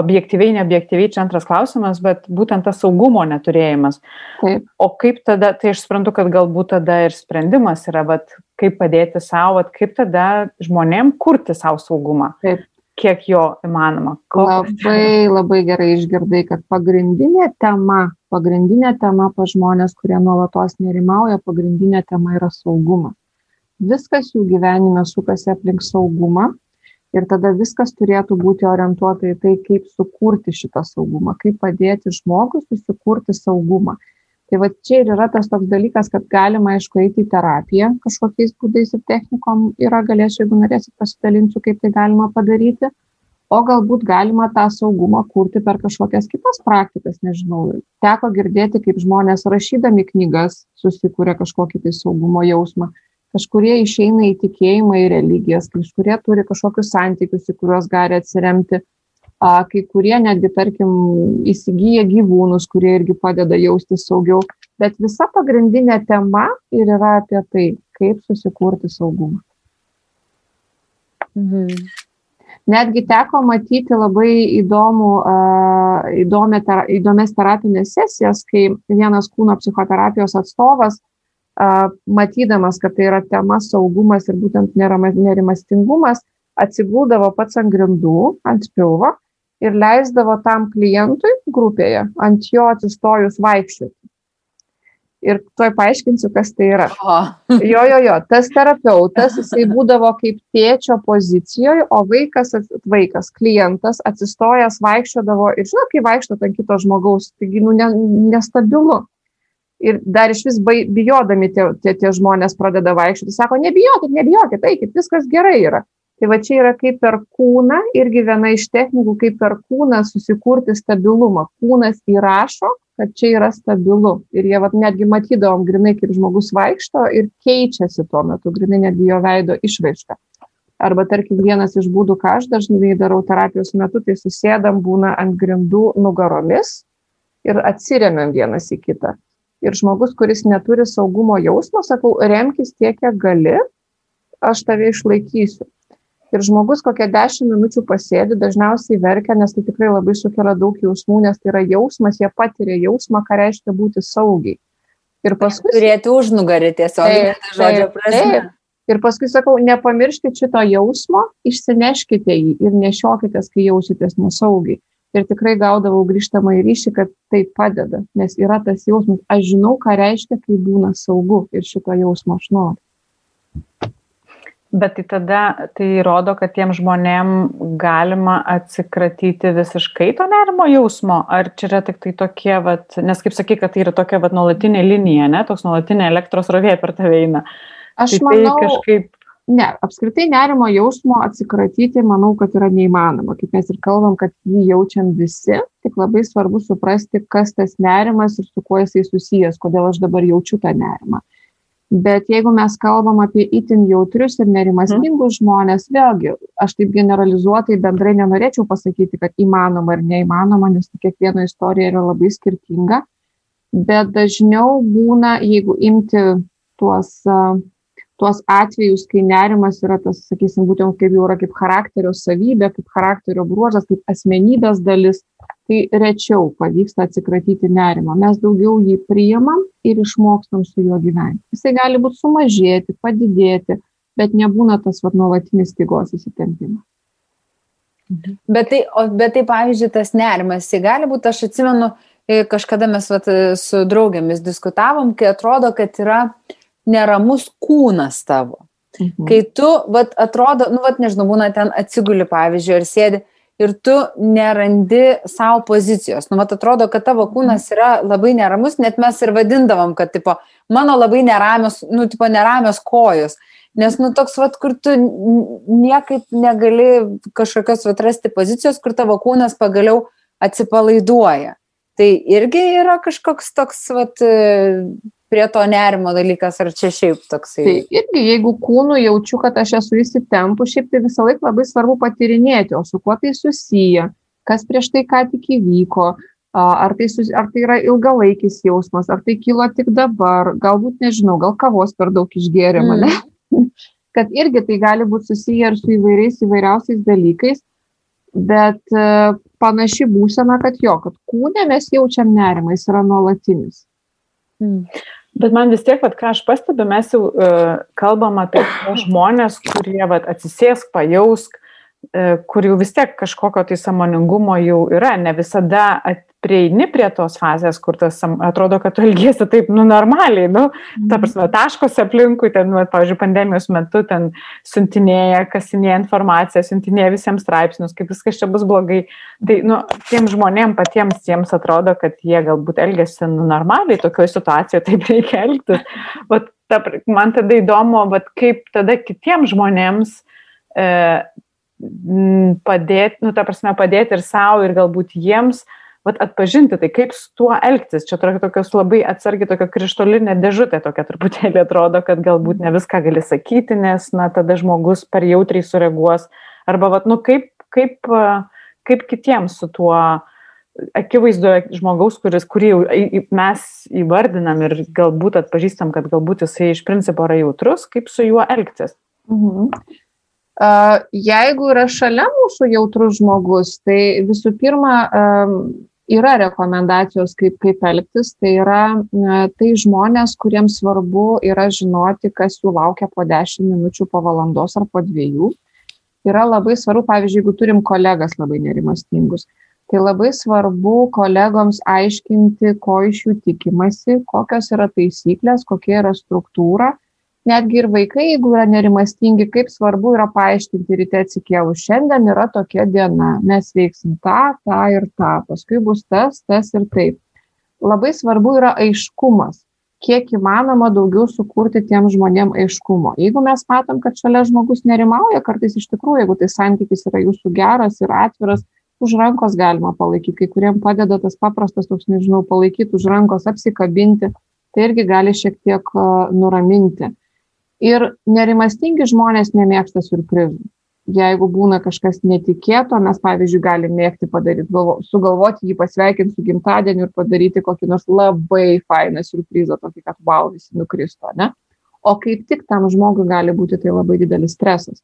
Speaker 2: Objektyviai, neobjektyviai, čia antras klausimas, bet būtent tas saugumo neturėjimas. Taip. O kaip tada, tai aš suprantu, kad galbūt tada ir sprendimas yra, bet kaip padėti savo, kaip tada žmonėm kurti savo saugumą. Taip kiek jo įmanoma.
Speaker 4: Ko... Labai, labai gerai išgirdai, kad pagrindinė tema, pagrindinė tema pa žmonės, kurie nuolatos nerimauja, pagrindinė tema yra saugumas. Viskas jų gyvenime sukasi aplink saugumą ir tada viskas turėtų būti orientuota į tai, kaip sukurti šitą saugumą, kaip padėti žmogui susikurti saugumą tai vat čia ir yra tas toks dalykas kad galima aišku eiti į terapiją kažkokiais būdais ir technikom yra galėsiu jeigu norėsit pasidalinsiu kaip tai galima padaryti. O galbūt galima tą saugumą kurti per kažkokias kitas praktikas nežinau. Teko girdėti kaip žmonės rašydami knygas susikuria kažkokį tai saugumo jausmą. Kažkurie išeina į tikėjimą į religijas kažkurie turi kažkokius santykius į kuriuos gali atsiremti kai kurie netgi, tarkim, įsigyja gyvūnus, kurie irgi padeda jaustis saugiau. Bet visa pagrindinė tema ir yra apie tai, kaip susikurti saugumą. Mhm. Netgi teko matyti labai įdomų, įdomė, įdomias terapinės sesijas, kai vienas kūno psichoterapijos atstovas, matydamas, kad tai yra tema saugumas ir būtent nerimastingumas, atsiguldavo pats ant grindų, ant pilvo ir leisdavo tam klientui grupėje ant jo atsistojus vaikščioti. Ir tuoj paaiškinsiu, kas tai yra. <laughs> Jo, jo, jo, tas terapeutas, jisai būdavo kaip tėčio pozicijoje, o vaikas, vaikas, klientas atsistojęs vaikščiodavo ir, žinot, kai vaikšto ant kito žmogaus, taigi, nu, ne, nestabilu. Ir dar iš vis bijodami tie, tie, tie žmonės pradeda vaikščioti, sako, nebijokit, nebijokit, eikit, viskas gerai yra tai va čia yra kaip per kūną irgi viena iš technikų kaip per kūną susikurti stabilumą kūnas įrašo kad čia yra stabilu ir jie vat netgi matydavom grynai kaip žmogus vaikšto ir keičiasi tuo metu grynai netgi jo veido išraiška Arba tarkim vienas iš būdų, ką aš dažnai darau terapijos metu, tai susėdam būna ant grindų nugaromis ir atsiriamėm vienas į kitą. Ir žmogus, kuris neturi saugumo jausmo, sakau, remkis tiek, kiek gali, aš tave išlaikysiu. Ir žmogus kokią dešimt minučių pasėdi, dažniausiai verkia, nes tai tikrai labai sukelia daug jausmų, nes tai yra jausmas, jie patiria jausmą, ką reiškia būti saugiai.
Speaker 3: Ir paskui... Turėti užnugarį tiesiog, tai žodžio prasme. Taip,
Speaker 4: Ir paskui sakau, nepamirškite šito jausmo, išsineškite jį ir nešiokitės, kai jausitės nesaugiai. Ir tikrai gaudavau grįžtamą į ryšį, kad tai padeda, nes yra tas jausmas, aš žinau, ką reiškia, kai būna saugu ir šito jausmo aš noriu.
Speaker 2: Bet tai tada tai rodo, kad tiem žmonėm galima atsikratyti visiškai to nerimo jausmo, ar čia yra tik tai tokie, vat, nes kaip sakai, kad tai yra tokia vat, nuolatinė linija, ne, toks nuolatinė elektros rovė per tave eina.
Speaker 4: Aš tai manau, tai kažkaip. Ne, apskritai nerimo jausmo atsikratyti, manau, kad yra neįmanoma. Kaip mes ir kalbam, kad jį jaučiam visi, tik labai svarbu suprasti, kas tas nerimas ir su kuo jisai susijęs, kodėl aš dabar jaučiu tą nerimą. Bet jeigu mes kalbam apie itin jautrius ir nerimastingus mm. žmonės, vėlgi, aš taip generalizuotai bendrai nenorėčiau pasakyti, kad įmanoma ar neįmanoma, nes kiekviena istorija yra labai skirtinga. Bet dažniau būna, jeigu imti tuos tuos atvejus, kai nerimas yra tas, sakysim, būtent kaip jau yra kaip charakterio savybė, kaip charakterio bruožas, kaip asmenybės dalis, tai rečiau pavyksta atsikratyti nerimą. Mes daugiau jį priimam ir išmokstam su juo gyventi. Jisai gali būti sumažėti, padidėti, bet nebūna tas vad nuolatinis stygos įsitempimas.
Speaker 3: Bet tai, o, bet tai, pavyzdžiui, tas nerimas, jis gali būti, aš atsimenu, e, kažkada mes vat, su draugėmis diskutavom, kai atrodo, kad yra neramus kūnas tavo. Mhm. Kai tu, vat, atrodo, nu, vat, nežinau, būna ten atsiguli, pavyzdžiui, ar sėdi ir tu nerandi savo pozicijos. Nu, vat, atrodo, kad tavo kūnas yra labai neramus, net mes ir vadindavom, kad, tipo, mano labai neramios, nu, tipo, neramios kojos. Nes, nu, toks, vat, kur tu niekaip negali kažkokios atrasti pozicijos, kur tavo kūnas pagaliau atsipalaiduoja. Tai irgi yra kažkoks toks, vat, prie to nerimo dalykas, ar čia šiaip toksai?
Speaker 4: Tai irgi, jeigu kūnų jaučiu, kad aš esu įsitempu, šiaip tai visą laiką labai svarbu patyrinėti, o su kuo tai susiję, kas prieš tai ką tik įvyko, ar tai, sus, ar tai yra ilgalaikis jausmas, ar tai kilo tik dabar, galbūt nežinau, gal kavos per daug išgėrėm, mm. ne? <laughs> kad irgi tai gali būti susiję ir su įvairiais įvairiausiais dalykais, bet panaši būsena, kad jo, kad kūne mes jaučiam nerimą, jis yra nuolatinis.
Speaker 2: Mm. Bet man vis tiek, vat, ką aš pastebiu, mes jau uh, kalbam apie žmonės, kurie vat, atsisėsk, pajausk, uh, kur jau vis tiek kažkokio tai samoningumo jau yra, ne visada at, prieini prie tos fazės, kur tas atrodo, kad tu elgiesi taip, nu, normaliai, nu, ta mhm. prasme, taškose aplinkui, ten, nu, pavyzdžiui, pandemijos metu ten siuntinėja, kasinėja informaciją, siuntinėja visiems straipsnius, kaip viskas čia bus blogai. Tai, nu, tiem žmonėm patiems jiems atrodo, kad jie galbūt elgesi, nu, normaliai, tokioje situacijoje taip reikia elgtis. Vat, ta, man tada įdomu, vat, kaip tada kitiems žmonėms e, padėti, nu, ta prasme, padėti ir savo, ir galbūt jiems, vat atpažinti tai, kaip su tuo elgtis. Čia tokios labai atsargiai tokia krištolinė dėžutė tokia truputėlį atrodo, kad galbūt ne viską gali sakyti, nes, na, tada žmogus per jautriai sureaguos. Arba, vat, nu, kaip, kaip, kaip kitiems su tuo akivaizdoje žmogaus, kuris, kurį mes įvardinam ir galbūt atpažįstam, kad galbūt jisai iš principo yra jautrus, kaip su juo elgtis. Mhm.
Speaker 4: Jeigu yra šalia mūsų jautrus žmogus, tai visų pirma, yra rekomendacijos, kaip, kaip elgtis. Tai yra tai žmonės, kuriems svarbu yra žinoti, kas jų laukia po 10 minučių, po valandos ar po dviejų. Yra labai svarbu, pavyzdžiui, jeigu turim kolegas labai nerimastingus, tai labai svarbu kolegoms aiškinti, ko iš jų tikimasi, kokios yra taisyklės, kokia yra struktūra netgi ir vaikai, jeigu yra nerimastingi, kaip svarbu yra paaiškinti ryte atsikėlus. Šiandien yra tokia diena, mes veiksim tą, tą ir tą, paskui bus tas, tas ir taip. Labai svarbu yra aiškumas, kiek įmanoma daugiau sukurti tiem žmonėm aiškumo. Jeigu mes matom, kad šalia žmogus nerimauja, kartais iš tikrųjų, jeigu tai santykis yra jūsų geras ir atviras, už rankos galima palaikyti, kai kuriem padeda tas paprastas, toks nežinau, palaikyti už rankos, apsikabinti, tai irgi gali šiek tiek nuraminti. Ir nerimastingi žmonės nemėgsta surprizų. jeigu būna kažkas netikėto, mes, pavyzdžiui, galim mėgti padaryti, galvo, sugalvoti jį pasveikinti su gimtadieniu ir padaryti kokį nors labai fainą surprizą, tokį, kad wow, visi nukristo, ne? O kaip tik tam žmogui gali būti tai labai didelis stresas.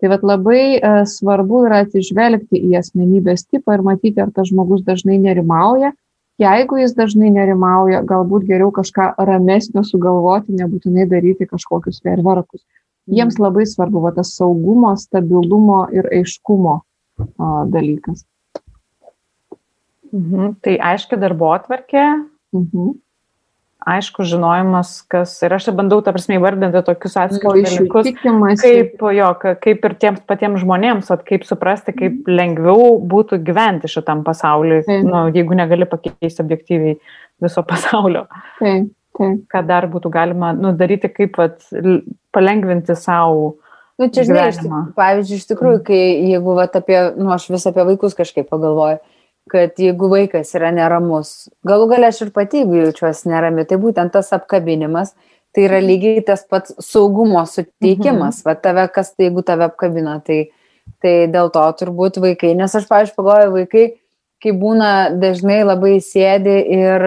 Speaker 4: Tai vad labai e, svarbu yra atsižvelgti į asmenybės tipą ir matyti, ar tas žmogus dažnai nerimauja. Jeigu jis dažnai nerimauja, galbūt geriau kažką ramesnio sugalvoti, nebūtinai daryti kažkokius ferverkus jiems labai svarbu va, tas saugumo, stabilumo ir aiškumo a, dalykas.
Speaker 2: Mhm. Tai aiškia darbo atvarkė, mhm. Aišku žinojimas, kas ir aš čia bandau, ta prasme, įvardinti tokius atskirus dalykus, kaip, jo, kaip ir tiems patiems žmonėms, at, kaip suprasti, kaip mhm. lengviau būtų gyventi šitam pasauliu, nu, jeigu negali pakeisti objektyviai viso pasaulio.
Speaker 4: Taip. Taip.
Speaker 2: ką dar būtų galima nu, daryti, kaip vat, palengvinti savo.
Speaker 3: Nu, čia, žinai, pavyzdžiui, iš tikrųjų, kai jeigu vat, apie, nu, aš vis apie vaikus kažkaip pagalvoju, kad jeigu vaikas yra neramus, galų galia aš ir pati, jeigu jaučiuosi nerami, tai būtent tas apkabinimas, tai yra mhm. lygiai tas pats saugumo suteikimas, mhm. va tave, kas tai, jeigu tave apkabina, tai, tai dėl to turbūt vaikai, nes aš, pavyzdžiui, pagalvoju, vaikai, kai būna dažnai labai sėdi ir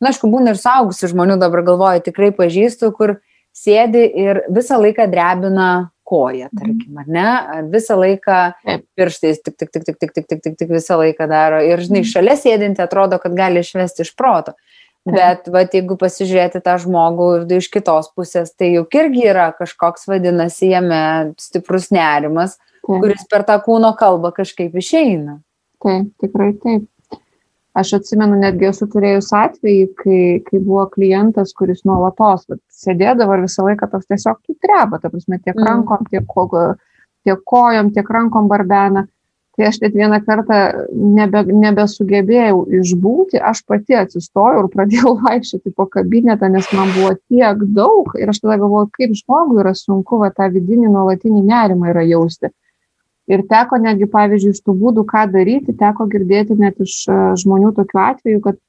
Speaker 3: na, aišku, būna ir saugusių žmonių, dabar galvoju, tikrai pažįstu, kur sėdi ir visą laiką drebina koją, mhm. tarkim, ar ne? Visą laiką pirštais tik, tik, tik, tik, tik, tik, tik, tik, tik visą laiką daro. Ir, žinai, mhm. šalia sėdinti atrodo, kad gali išvesti iš proto. Bet, va, jeigu pasižiūrėti tą žmogų iš kitos pusės, tai juk irgi yra kažkoks, vadinasi, jame stiprus nerimas, kuris per tą kūno kalbą kažkaip išeina.
Speaker 4: Taip, tikrai taip aš atsimenu netgi esu turėjus atvejį kai kai buvo klientas kuris nuolatos vat sėdėdavo ir visą laiką toks tiesiog tu dreba ta prasme tiek
Speaker 3: Mm.
Speaker 4: rankom tiek tiek kojom tiek rankom barbena tai aš net vieną kartą nebe nebesugebėjau išbūti aš pati atsistojau ir pradėjau <laughs> vaikščioti po kabinetą nes man buvo tiek daug ir aš tada galvoju kaip žmogui yra sunku va tą vidinį nuolatinį nerimą yra jausti ir teko netgi pavyzdžiui iš tų būdų ką daryti teko girdėti net iš e, žmonių tokių atvejų kad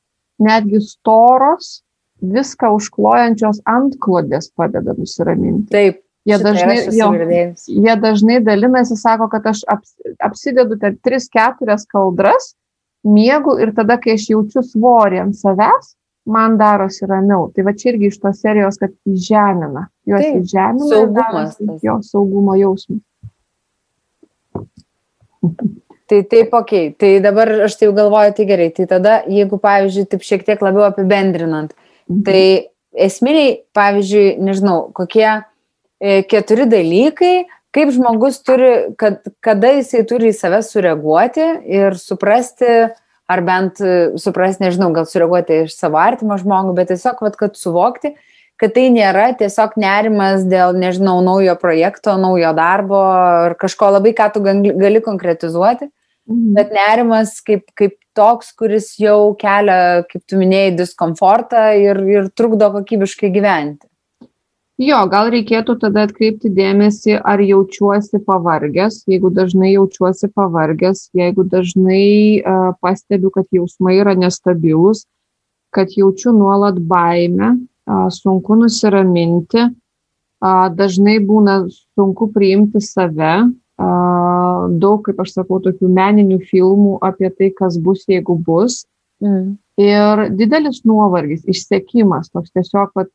Speaker 4: netgi storos viską užklojančios antklodės padeda nusiraminti
Speaker 3: Taip.
Speaker 4: Jie dažnai, jo, jie dažnai dalinasi, sako, kad aš aps, apsidedu ten 3-4 kaldras, miegu ir tada, kai aš jaučiu svorį ant savęs, man darosi ramiau. Tai va čia irgi iš tos serijos, kad įžemina. Juos įžemina.
Speaker 3: Saugumas.
Speaker 4: Jo saugumo jausmas.
Speaker 3: Tai taip, ok, tai dabar aš tai jau galvoju, tai gerai, tai tada, jeigu, pavyzdžiui, taip šiek tiek labiau apibendrinant, mhm. tai esminiai, pavyzdžiui, nežinau, kokie e, keturi dalykai, kaip žmogus turi, kad, kada jisai turi į save sureaguoti ir suprasti, ar bent e, suprasti, nežinau, gal sureaguoti iš savo artimo žmogų, bet tiesiog, vat, kad suvokti, kad tai nėra tiesiog nerimas dėl, nežinau, naujo projekto, naujo darbo ar kažko labai, ką tu gali konkretizuoti, mhm. bet nerimas kaip, kaip toks, kuris jau kelia, kaip tu minėjai, diskomfortą ir, ir trukdo kokybiškai gyventi.
Speaker 4: Jo, gal reikėtų tada atkreipti dėmesį, ar jaučiuosi pavargęs, jeigu dažnai jaučiuosi pavargęs, jeigu dažnai uh, pastebiu, kad jausmai yra nestabilus, kad jaučiu nuolat baimę, sunku nusiraminti, dažnai būna sunku priimti save, daug, kaip aš sakau, tokių meninių filmų apie tai, kas bus, jeigu bus. Mm. Ir didelis nuovargis, išsekimas, toks tiesiog, kad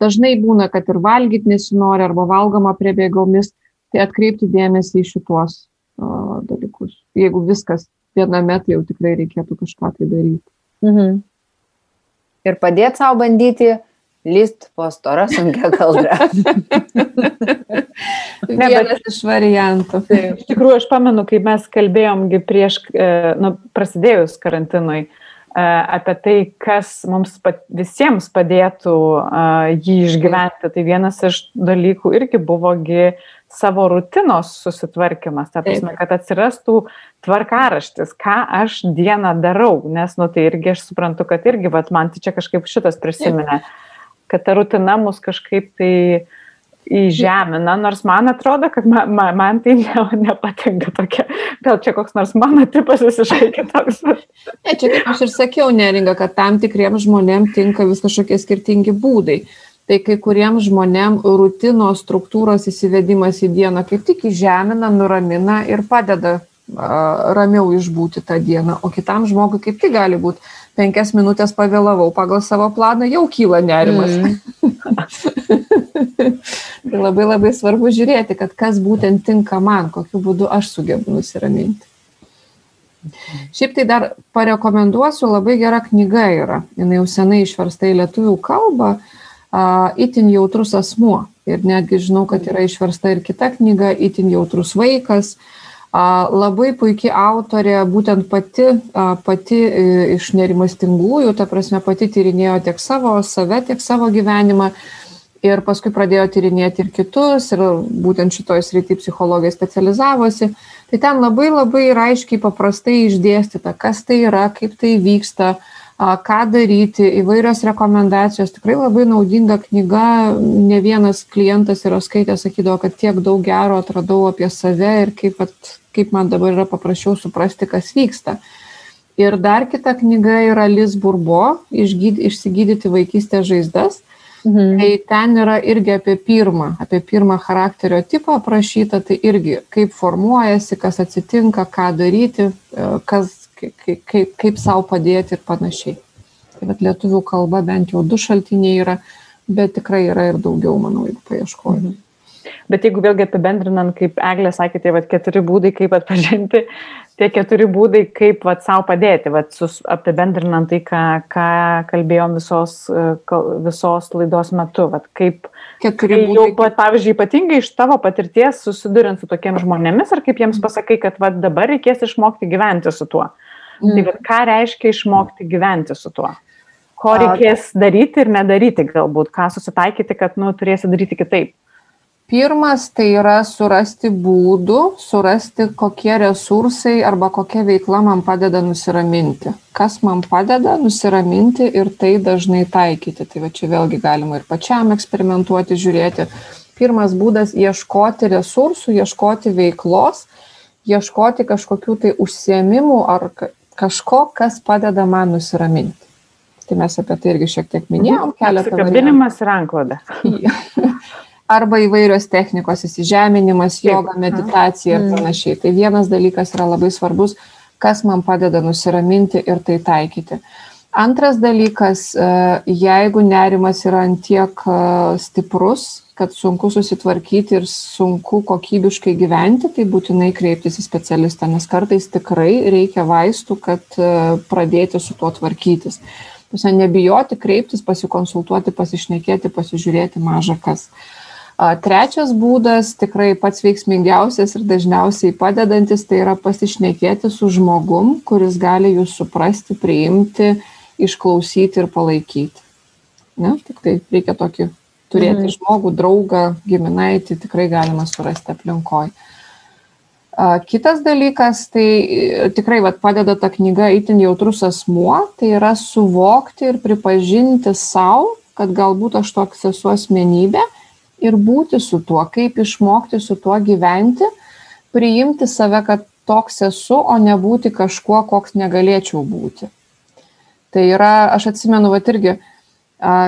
Speaker 4: dažnai būna, kad ir valgyti nesinori arba valgoma prie bėgomis, tai atkreipti dėmesį į šituos uh, dalykus. Jeigu viskas viename, tai jau tikrai reikėtų kažką tai daryti.
Speaker 3: Mhm. Ir padėti savo bandyti lyst po storą sunkia kaldra. <laughs>
Speaker 4: ne, bet iš variantų.
Speaker 2: Iš tikrųjų, aš pamenu, kai mes kalbėjomgi prieš, e, nu, prasidėjus karantinui, e, apie tai, kas mums visiems padėtų uh, jį išgyventi. Tai vienas iš dalykų irgi buvogi savo rutinos susitvarkymas, ta prasme, kad atsirastų tvarkaraštis, ką aš dieną darau, nes, nu, tai irgi aš suprantu, kad irgi, vat, man tai čia kažkaip šitas prisiminė. Taip kad ta rutina mus kažkaip tai įžemina, nors man atrodo, kad man, man, man tai ne, nepatinka tokia. Gal čia koks nors mano tipas visiškai kitoks.
Speaker 4: Ne, čia kaip aš ir sakiau, neringa, kad tam tikriems žmonėms tinka vis kažkokie skirtingi būdai. tai kai kuriem žmonėm rutinos struktūros įsivedimas į dieną kaip tik įžemina, nuramina ir padeda ramiau išbūti tą dieną, o kitam žmogui kaip tik gali būti penkias minutės pavėlavau pagal savo planą, jau kyla nerimas. Mm. <laughs> tai labai labai svarbu žiūrėti, kad kas būtent tinka man, kokiu būdu aš sugebu nusiraminti. Šiaip tai dar parekomenduosiu, labai gera knyga yra, jinai jau senai išversta į lietuvių kalbą, Itin jautrus asmuo. Ir netgi žinau, kad yra išversta ir kita knyga, Itin jautrus vaikas. Uh, labai puikiai autorė, būtent pati, pati iš nerimastingųjų, ta prasme, pati tyrinėjo tiek savo save, tiek savo gyvenimą. Ir paskui pradėjo tyrinėti ir kitus, ir būtent šitoje srityje psichologija specializavosi. Tai ten labai labai ir aiškiai paprastai išdėstyta, kas tai yra, kaip tai vyksta, uh, ką daryti, įvairios rekomendacijos. Tikrai labai naudinga knyga, ne vienas klientas yra skaitęs, sakydavo, kad tiek daug gero atradau apie save ir kaip, at, kaip man dabar yra paprasčiau suprasti, kas vyksta. Ir dar kita knyga yra Liz Burbo, išgyd, išsigydyti vaikystės žaizdas. Mhm. Tai ten yra irgi apie pirmą, apie pirmą charakterio tipą aprašyta, tai irgi kaip formuojasi, kas atsitinka, ką daryti, kas, kaip, kaip, kaip savo padėti ir panašiai. Tai bet lietuvių kalba bent jau du šaltiniai yra, bet tikrai yra ir daugiau, manau, jeigu paieškoju. Mhm.
Speaker 2: Bet jeigu vėlgi apibendrinant, kaip Eglė sakė, tai vat, keturi būdai, kaip atpažinti, tie keturi būdai, kaip vat, savo padėti, vat, sus, apibendrinant tai, ką, ką kalbėjom visos, visos laidos metu, vat, kaip, keturi būdai. Jau, pat, pavyzdžiui, ypatingai iš tavo patirties susidurint su tokiem žmonėmis ir kaip jiems pasakai, kad vat, dabar reikės išmokti gyventi su tuo. Mhm Tai mm. Bet ką reiškia išmokti gyventi su tuo? Ko reikės daryti ir nedaryti galbūt, ką susitaikyti, kad nu, turėsi daryti kitaip?
Speaker 4: Pirmas tai yra surasti būdų, surasti kokie resursai arba kokia veikla man padeda nusiraminti. Kas man padeda nusiraminti ir tai dažnai taikyti. Tai va čia vėlgi galima ir pačiam eksperimentuoti, žiūrėti. Pirmas būdas - ieškoti resursų, ieškoti veiklos, ieškoti kažkokių tai užsiemimų ar kažko, kas padeda man nusiraminti. Tai mes apie tai irgi šiek tiek minėjom, mhm. keletą
Speaker 2: metų. Kabinimas ranklodė. <laughs>
Speaker 4: Arba įvairios technikos, įsižeminimas, joga, meditacija ir mhm. panašiai. Tai vienas dalykas yra labai svarbus, kas man padeda nusiraminti ir tai taikyti. Antras dalykas, e, jeigu nerimas yra antiek e, stiprus, kad sunku susitvarkyti ir sunku kokybiškai gyventi, tai būtinai kreiptis į specialistą, nes kartais tikrai reikia vaistų, kad e, pradėti su tuo tvarkytis. Pusė nebijoti kreiptis, pasikonsultuoti, pasišnekėti, pasižiūrėti mažą kas. Trečias būdas, tikrai pats veiksmingiausias ir dažniausiai padedantis, tai yra pasišnekėti su žmogum, kuris gali jūs suprasti, priimti, išklausyti ir palaikyti. Ne? Tik tai reikia tokį turėti mhm. žmogų, draugą, giminaitį tikrai galima surasti aplinkoje. Kitas dalykas, tai e, tikrai vat, padeda ta knyga Itin jautrus asmuo, tai yra suvokti ir pripažinti savo, kad galbūt aš toks esu asmenybė ir būti su tuo, kaip išmokti su tuo gyventi, priimti save, kad toks esu, o nebūti kažkuo, koks negalėčiau būti. Tai yra, aš atsimenu, va irgi,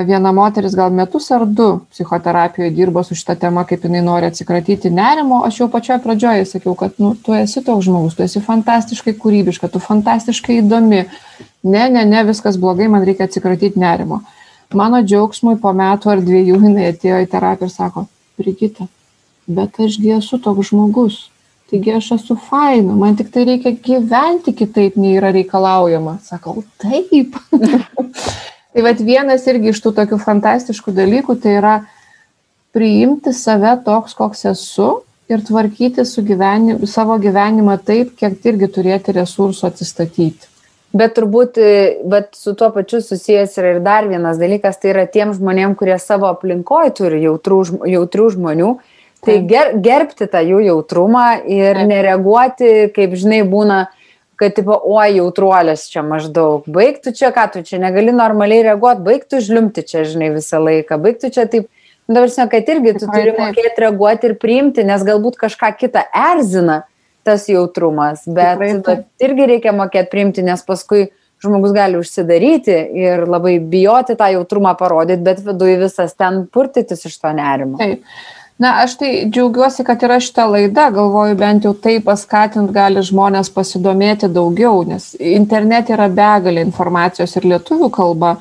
Speaker 4: Viena moteris gal metus ar du psichoterapijoje dirbo su šitą temą, kaip jinai nori atsikratyti nerimo. Aš jau pačioje pradžioje sakiau, kad nu, tu esi toks žmogus, tu esi fantastiškai kūrybiška, tu fantastiškai įdomi. Ne, ne, ne, viskas blogai, man reikia atsikratyti nerimo. Mano džiaugsmui po metų ar dviejų jinai atėjo į terapiją ir sako, Brigita, bet ašgi esu toks žmogus. Taigi aš esu faina, man tik tai reikia gyventi kitaip, nei yra reikalaujama. Sakau, taip. <laughs> Tai vad vienas irgi iš tų tokių fantastiškų dalykų tai yra priimti save toks, koks esu ir tvarkyti gyvenim, savo gyvenimą taip, kiek irgi turėti resursų atsistatyti.
Speaker 3: Bet turbūt, bet su tuo pačiu susijęs yra ir dar vienas dalykas, tai yra tiem žmonėm, kurie savo aplinkoje turi jautrų, jautrių žmonių, tai ger, gerbti tą jų jautrumą ir Taip. nereaguoti, kaip žinai, būna, kad, tipo, oi, jautruolės čia maždaug, baigtų čia, ką tu čia negali normaliai reaguoti, baigtų žliumti čia, žinai, visą laiką, baigtų čia taip, nu, dabar, žinai, kad irgi tu turi mokėti reaguoti ir priimti, nes galbūt kažką kitą erzina tas jautrumas, bet, bet irgi reikia mokėti priimti, nes paskui žmogus gali užsidaryti ir labai bijoti tą jautrumą parodyti, bet viduje visas ten purtytis iš to nerimo.
Speaker 4: Taip. Na, aš tai džiaugiuosi, kad yra šita laida, galvoju, bent jau tai paskatint gali žmonės pasidomėti daugiau, nes internete yra begalė informacijos ir lietuvių kalba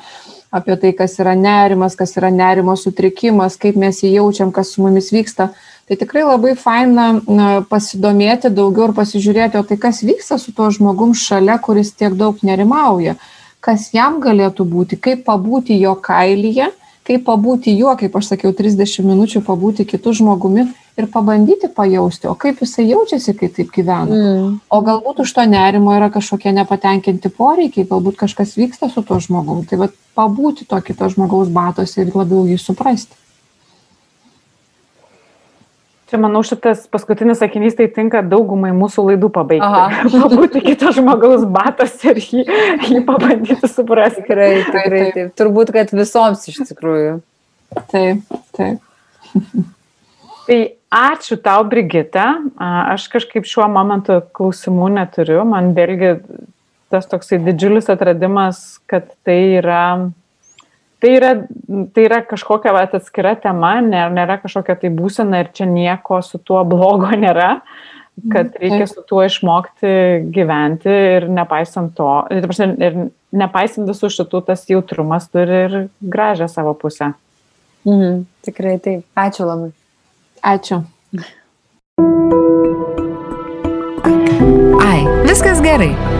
Speaker 4: apie tai, kas yra nerimas, kas yra nerimo sutrikimas, kaip mes jį jaučiam, kas su mumis vyksta. Tai tikrai labai faina na, pasidomėti daugiau ir pasižiūrėti, o tai kas vyksta su tuo žmogum šalia, kuris tiek daug nerimauja, kas jam galėtų būti, kaip pabūti jo kailyje kaip pabūti juo, kaip aš sakiau, 30 minučių pabūti kitų žmogumi ir pabandyti pajausti, o kaip jisai jaučiasi, kai taip gyvena. Mm. O galbūt už to nerimo yra kažkokie nepatenkinti poreikiai, galbūt kažkas vyksta su tuo žmogaus. Tai vad pabūti to kito žmogaus batose ir labiau jį suprasti.
Speaker 2: Čia, manau, šitas paskutinis sakinys tai tinka daugumai mūsų laidų pabaigti. <laughs> Pabūti kito žmogaus batas ir jį, jį pabandyti suprasti.
Speaker 3: Tikrai, tikrai, taip. Turbūt, kad visoms iš tikrųjų.
Speaker 4: Taip, taip. <laughs>
Speaker 2: tai ačiū tau, Brigita. Aš kažkaip šiuo momentu klausimų neturiu. Man vėlgi tas toksai didžiulis atradimas, kad tai yra tai yra, tai yra kažkokia vat, atskira tema, nėra, nėra kažkokia tai būsena ir čia nieko su tuo blogo <laughs> nėra, kad mhm, reikia su tuo išmokti gyventi ir nepaisant to, ir, ir nepaisant visų šitų, tas jautrumas turi ir gražią savo pusę.
Speaker 3: Mhm, tikrai taip. Ačiū labai.
Speaker 4: Ačiū.
Speaker 1: Ai, viskas gerai.